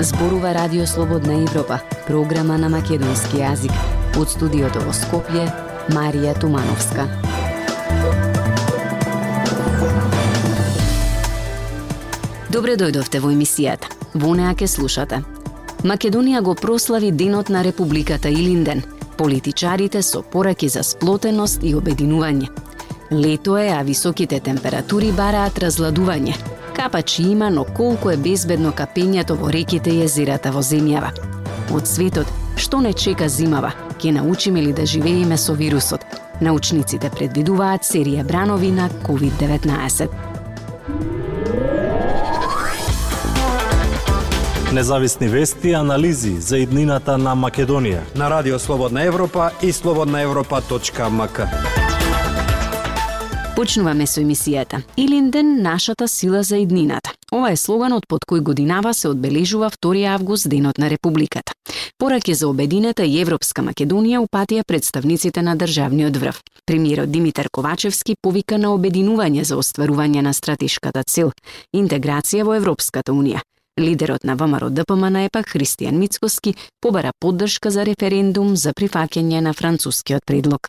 Зборува Радио Слободна Европа, програма на македонски јазик. Од студиото во Скопје, Марија Тумановска. Добре дојдовте во емисијата. Во неа ке слушате. Македонија го прослави Денот на Републиката Илинден. Политичарите со пораки за сплотеност и обединување. Лето е, а високите температури бараат разладување. Капачи има, но колку е безбедно капењето во реките и езерата во земјава. Од светот, што не чека зимава? Ке научиме ли да живееме со вирусот? Научниците предвидуваат серија бранови на COVID-19. Независни вести и анализи за иднината на Македонија. На Радио Слободна Европа и слободнаевропа.мк. Почнуваме со емисијата. Илинден, нашата сила за иднината. Ова е слоганот под кој годинава се одбележува 2 август Денот на Републиката. Пораке за обединета и Европска Македонија упатија представниците на државниот врв. Премиерот Димитар Ковачевски повика на обединување за остварување на стратешката цел – интеграција во Европската Унија. Лидерот на ВМРО ДПМН епак Христијан Мицкоски побара поддршка за референдум за прифаќање на францускиот предлог.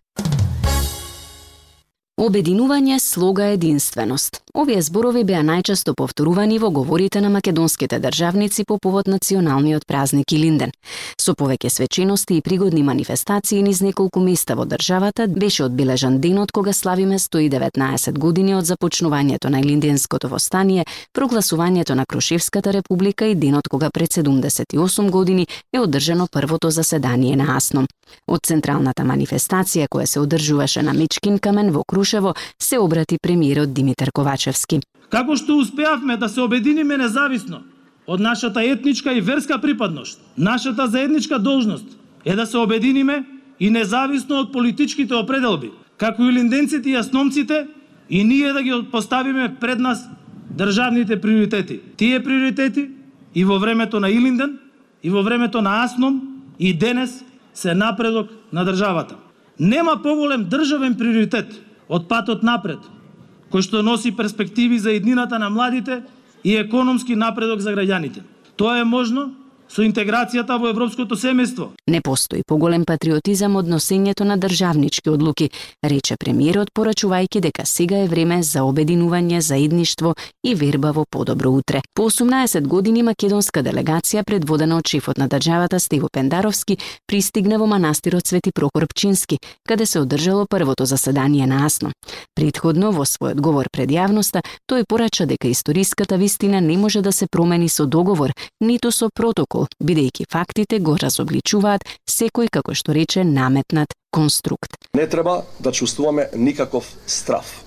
Обединување, слога, единственост. Овие зборови беа најчесто повторувани во говорите на македонските државници по повод националниот празник Илинден. Со повеќе свечености и пригодни манифестации низ неколку места во државата беше одбележан денот кога славиме 119 години од започнувањето на Илинденското востание, прогласувањето на Крушевската република и денот кога пред 78 години е одржано првото заседание на АСНОМ. Од централната манифестација која се одржуваше на Мечкин камен во Крушево се обрати премиерот Димитар Ковачевски. Како што успеавме да се обединиме независно од нашата етничка и верска припадност, нашата заедничка должност е да се обединиме и независно од политичките определби, како и линденците и јасномците, и ние да ги поставиме пред нас државните приоритети. Тие приоритети и во времето на Илинден, и во времето на Асном, и денес се напредок на државата. Нема поголем државен приоритет од патот напред, кој што носи перспективи за еднината на младите и економски напредок за граѓаните. Тоа е можно со интеграцијата во европското семејство. Не постои поголем патриотизам од носењето на државнички одлуки, рече премиерот порачувајќи дека сега е време за обединување, заедништво и верба во подобро утре. По 18 години македонска делегација предводена од шефот на државата Стево Пендаровски пристигна во манастирот Свети Прокор Пчински, каде се одржало првото заседание на АСНО. Предходно во својот говор пред јавноста, тој порача дека историската вистина не може да се промени со договор, ниту со протокол протокол, бидејќи фактите го разобличуваат секој, како што рече, наметнат конструкт. Не треба да чувствуваме никаков страф.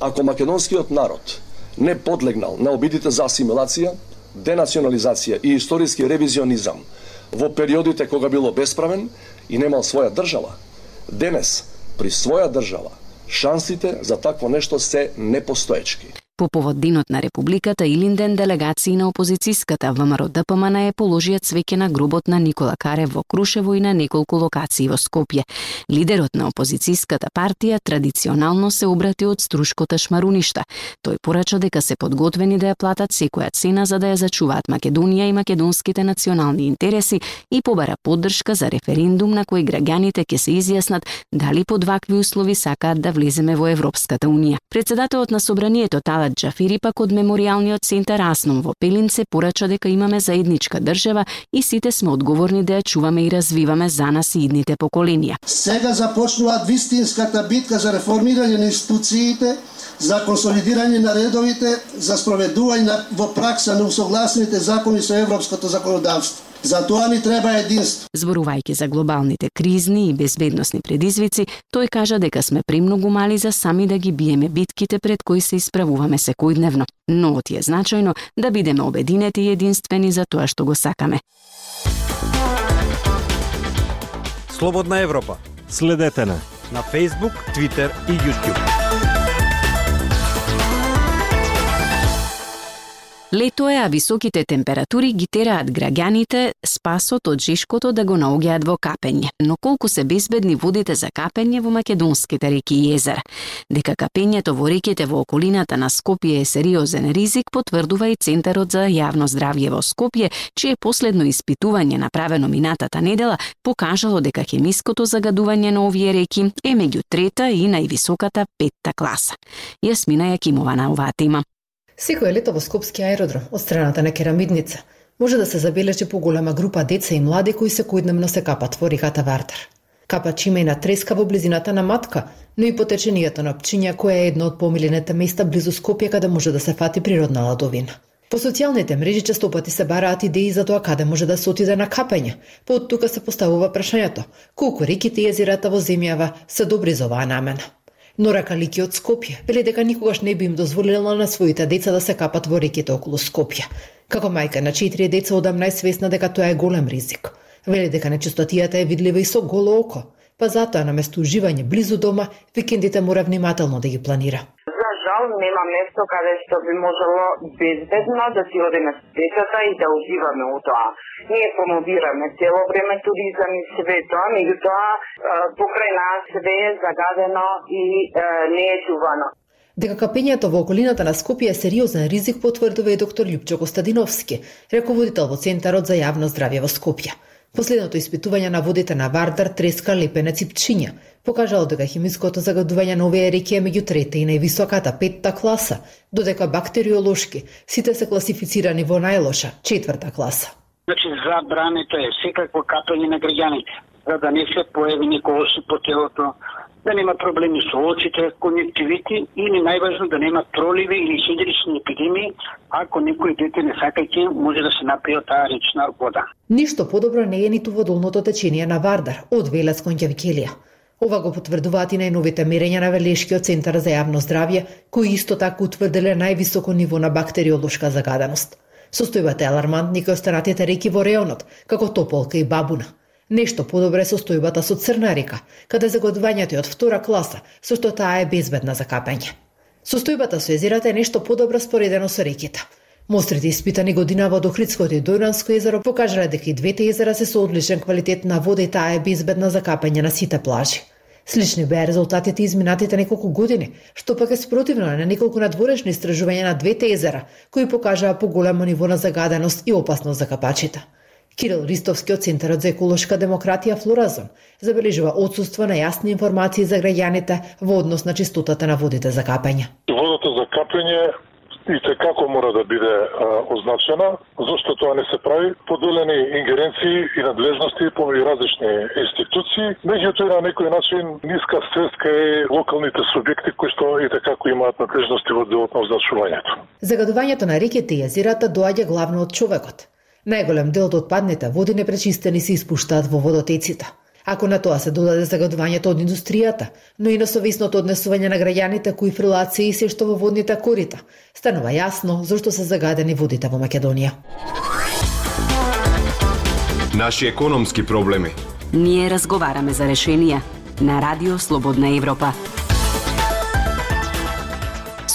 Ако македонскиот народ не подлегнал на обидите за асимилација, денационализација и историски ревизионизам во периодите кога било бесправен и немал своја држава, денес, при своја држава, шансите за такво нешто се непостоечки. По повод Денот на Републиката Илинден делегации на опозицијската ВМРО ДПМН е положија цвеќе на гробот на Никола Карев во Крушево и на неколку локации во Скопје. Лидерот на опозицијската партија традиционално се обрати од струшкота шмаруништа. Тој порача дека се подготвени да ја платат секоја цена за да ја зачуваат Македонија и македонските национални интереси и побара поддршка за референдум на кој граѓаните ќе се изјаснат дали под вакви услови сакаат да влеземе во Европската Унија. Председателот на собранието Тала Мурат Джафери пак од мемориалниот центар Асном во Пелинце порача дека имаме заедничка држава и сите сме одговорни да ја чуваме и развиваме за нас и идните поколенија. Сега започнува вистинската битка за реформирање на институциите, за консолидирање на редовите, за спроведување во пракса на усогласените закони со европското законодавство. За тоа ни треба единство. Зборувајќи за глобалните кризни и безбедносни предизвици, тој кажа дека сме премногу мали за сами да ги биеме битките пред кои се исправуваме секојдневно. Но ти е значајно да бидеме обединети и единствени за тоа што го сакаме. Слободна Европа. Следете на на Facebook, Twitter и YouTube. Лето е, а високите температури ги тераат граѓаните спасот од жишкото да го наоѓаат во капење. Но колку се безбедни водите за капење во македонските реки и езера? Дека капењето во реките во околината на Скопје е сериозен ризик, потврдува и Центарот за јавно здравје во Скопје, чие последно испитување направено минатата недела покажало дека хемиското загадување на овие реки е меѓу трета и највисоката петта класа. Јасмина Јакимова на оваа тема. Секој лето во Скопски аеродром, од страната на Керамидница, може да се забележи поголема група деца и млади кои секојдневно се капат во реката Вартар. Капач има и на треска во близината на Матка, но и потечението на Пчиња, која е едно од помилените места близу Скопје каде може да се фати природна ладовина. По социјалните мрежи често пати се бараат идеи за тоа каде може да се отиде на капење. па од тука се поставува прашањето: колку реките и езерата во земјава се добри за оваа намена? Нора Калики од Скопје вели дека никогаш не би им дозволила на своите деца да се капат во реките околу Скопје. Како мајка на четири деца одам најсвесна дека тоа е голем ризик. Вели дека нечистотијата е видлива и со голо око, па затоа на место уживање близу дома, викендите мора внимателно да ги планира. Нема место каде што би можело безбедно да си одиме с децата и да уживаме у тоа. Ние промовираме цело време туризам и све тоа, меѓутоа покрај нас све е загадено и не е чувано. Дека капењето во околината на Скопје е сериозен ризик потврдува и доктор Лјупчо Костадиновски, реководител во Центарот за јавно здравје во Скопје. Последното испитување на водите на Вардар, Треска, Лепенец и Пчиња покажало дека химиското загадување на овие реки е меѓу трета и највисоката петта класа, додека бактериолошки сите се класифицирани во најлоша четврта класа. Значи забрането е секакво капење на граѓани, за да не се појави николоси по телото, да нема проблеми со очите, конјективити или најважно да нема проливи или хидрични епидемии, ако некој дете не сакајќи може да се напие од таа речна вода. Ништо подобро не е ниту во долното течение на Вардар, од Велес кон Ова го потврдуваат и најновите мерења на Велешкиот центар за јавно здравје, кои исто така утврделе највисоко ниво на бактериолошка загаденост. Состојбата е алармантни кај останатите реки во реонот, како Тополка и Бабуна. Нешто подобре со стојбата со Црна река, каде загодувањето е од втора класа, со што таа е безбедна за капење. Состојбата со езерата е нешто подобро споредено со реките. Мострите испитани година во Охридското и Дојранско езеро покажале дека и двете езера се со одличен квалитет на вода и таа е безбедна за капење на сите плажи. Слични беа резултатите изминатите неколку години, што пак е спротивно на неколку надворешни истражувања на двете езера, кои покажаа поголемо ниво на загаденост и опасност за капачите. Кирил Ристовски од Центарот за еколошка демократија Флоразон забележува одсуство на јасни информации за граѓаните во однос на чистотата на водите за капење. Водата за капење и те како мора да биде а, означена, зашто тоа не се прави, поделени ингеренции и надлежности помеѓу различни институции, меѓутоа на некој начин ниска свеска е локалните субјекти кои што и како имаат надлежности во делот на означувањето. Загадувањето на реките и езерата доаѓа главно од човекот. Најголем дел од отпадните води непречистени се испуштаат во водотеците. Ако на тоа се додаде загадувањето од индустријата, но и на совисното однесување на граѓаните кои фрлаат се и се што во водните корита, станува јасно зашто се загадени водите во Македонија. Наши економски проблеми. Ние разговараме за решенија на Радио Слободна Европа.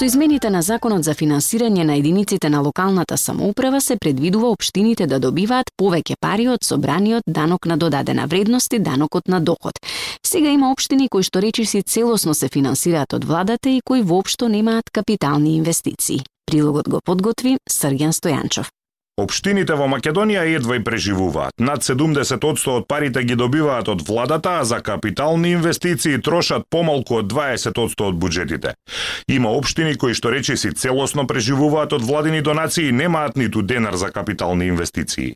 Со измените на Законот за финансирање на единиците на локалната самоуправа се предвидува општините да добиваат повеќе пари од собраниот данок на додадена вредност и данокот на доход. Сега има општини кои што речиси целосно се финансираат од владата и кои воопшто немаат капитални инвестиции. Прилогот го подготви Срген Стојанчов. Обштините во Македонија едва и преживуваат. Над 70% од парите ги добиваат од владата, а за капитални инвестиции трошат помалку од 20% од буџетите. Има општини кои што речиси целосно преживуваат од владини донации и немаат ниту денар за капитални инвестиции.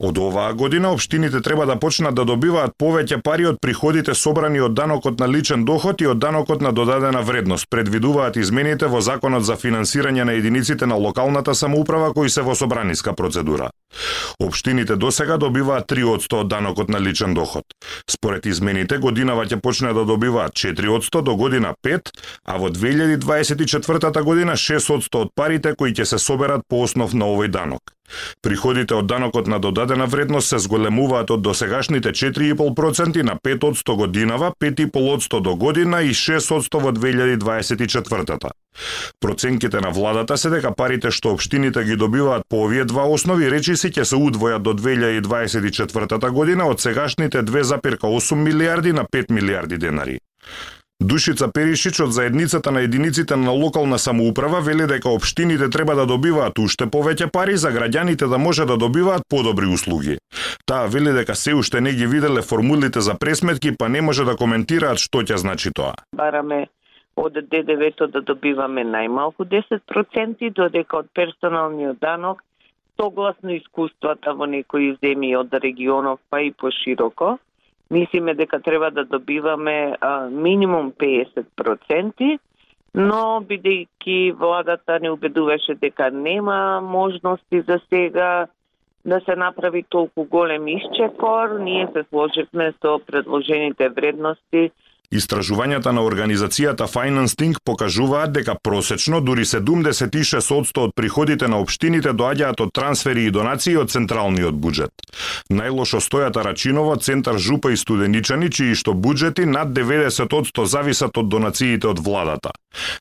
Од оваа година општините треба да почнат да добиваат повеќе пари од приходите собрани од данокот на личен доход и од данокот на додадена вредност, предвидуваат измените во Законот за финансирање на единиците на локалната самоуправа кои се во собраниска процедура. Општините досега добиваат 3% од данокот на личен доход. Според измените, годинава ќе почне да добиваат 4% до година 5, а во 2024 година 6% од парите кои ќе се соберат по основ на овој данок. Приходите од данокот на додадена вредност се зголемуваат од досегашните 4,5% на 5% годинава, 5,5% до година и 6% во 2024-та. Проценките на владата се дека парите што општините ги добиваат по овие два основи речиси ќе се удвојат до 2024 година од сегашните 2,8 милиарди на 5 милиарди денари. Душица Перишич од заедницата на единиците на локална самоуправа вели дека општините треба да добиваат уште повеќе пари за граѓаните да може да добиваат подобри услуги. Таа вели дека се уште не ги виделе формулите за пресметки, па не може да коментираат што ќе значи тоа. Бараме од ДДВ-то да добиваме најмалку 10%, додека од персоналниот данок, согласно искуствата во некои земји од регионов, па и пошироко, мислиме дека треба да добиваме а, минимум 50%, но бидејќи владата не убедуваше дека нема можности за сега да се направи толку голем исчекор, ние се сложивме со предложените вредности Истражувањата на организацијата Finance Think покажуваат дека просечно дури 76% од приходите на општините доаѓаат од трансфери и донации од централниот буџет. Најлошо стојат Рачиново, Центар Жупа и Студеничани, чии што буџети над 90% зависат од донациите од владата.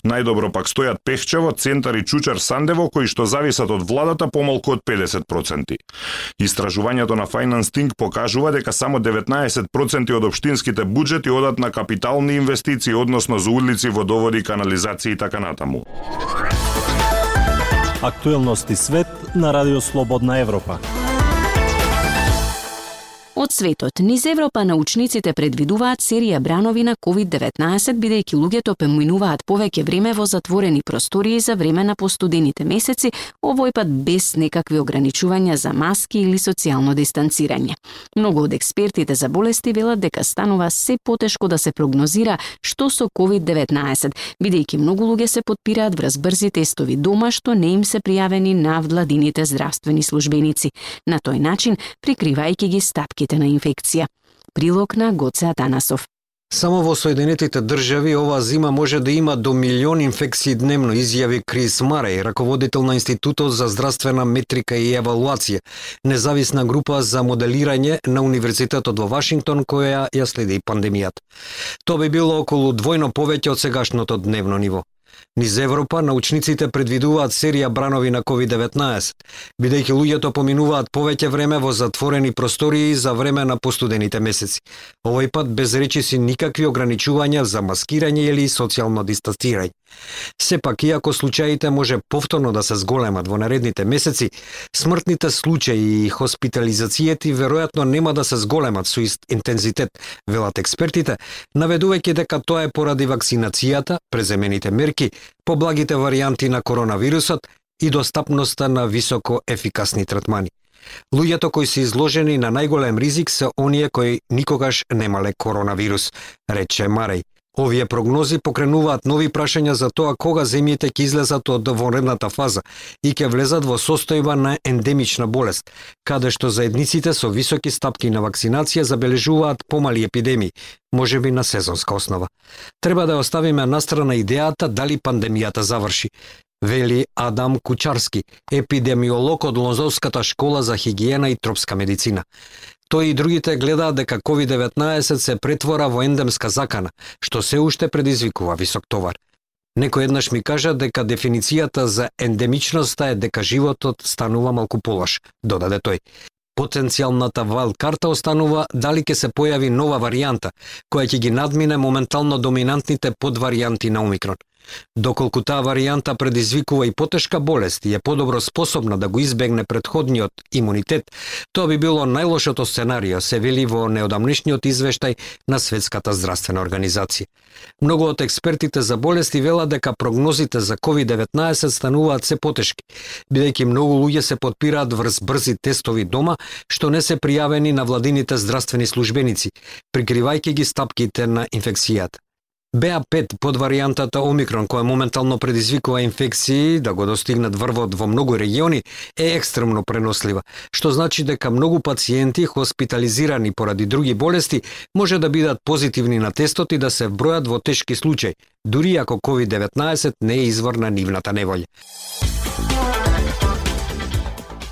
Најдобро пак стојат Пехчево, Центар и Чучар Сандево, кои што зависат од владата помалку од 50%. Истражувањето на Finance Think покажува дека само 19% од општинските буџети одат на капитални инвестиции, односно за улици, водоводи, канализација и така натаму. Актуелности свет на Радио Слободна Европа. Од светот, низ Европа научниците предвидуваат серија бранови на COVID-19, бидејќи луѓето преминуваат повеќе време во затворени простории за време на постудените месеци, овој пат без некакви ограничувања за маски или социјално дистанцирање. Многу од експертите за болести велат дека станува се потешко да се прогнозира што со COVID-19, бидејќи многу луѓе се подпираат врз брзи тестови дома што не им се пријавени на владините здравствени службеници. На тој начин, прикривајќи ги стапки случаите на инфекција. Прилог на Гоце Атанасов. Само во Соединетите држави ова зима може да има до милион инфекции дневно, изјави Крис Маре, раководител на Институтот за здравствена метрика и евалуација, независна група за моделирање на Универзитетот во Вашингтон која ја следи пандемијата. Тоа би било околу двојно повеќе од сегашното дневно ниво. Низ Европа, научниците предвидуваат серија бранови на COVID-19, бидејќи луѓето поминуваат повеќе време во затворени простории за време на постудените месеци. Овој пат без речиси никакви ограничувања за маскирање или социјално дистанцирање. Сепак, иако случаите може повторно да се зголемат во наредните месеци, смртните случаи и хоспитализацијети веројатно нема да се зголемат со ист интензитет, велат експертите, наведувајќи дека тоа е поради вакцинацијата, преземените мерки, поблагите варијанти на коронавирусот и достапноста на високо ефикасни третмани. Луѓето кои се изложени на најголем ризик се оние кои никогаш немале коронавирус, рече Мареј. Овие прогнози покренуваат нови прашања за тоа кога земјите ќе излезат од вонредната фаза и ќе влезат во состојба на ендемична болест, каде што заедниците со високи стапки на вакцинација забележуваат помали епидемии, можеби на сезонска основа. Треба да оставиме настрана идејата дали пандемијата заврши вели Адам Кучарски, епидемиолог од Лонзовската школа за хигиена и тропска медицина. Тој и другите гледаат дека COVID-19 се претвора во ендемска закана, што се уште предизвикува висок товар. Некој еднаш ми кажа дека дефиницијата за ендемичноста е дека животот станува малку полош, додаде тој. Потенцијалната вал карта останува дали ќе се појави нова варијанта, која ќе ги надмине моментално доминантните подваријанти на Омикрон. Доколку таа варијанта предизвикува и потешка болест и е подобро способна да го избегне предходниот имунитет, тоа би било најлошото сценарио, се вели во неодамнишниот извештај на Светската здравствена организација. Многу од експертите за болести велат дека прогнозите за COVID-19 стануваат се потешки, бидејќи многу луѓе се подпираат врз брзи тестови дома, што не се пријавени на владините здравствени службеници, прикривајќи ги стапките на инфекцијата. БА5 под варијантата Омикрон, која моментално предизвикува инфекции да го достигнат врвот во многу региони, е екстремно пренослива, што значи дека многу пациенти хоспитализирани поради други болести може да бидат позитивни на тестот и да се вбројат во тешки случаи, дури ако COVID-19 не е извор на нивната неволја.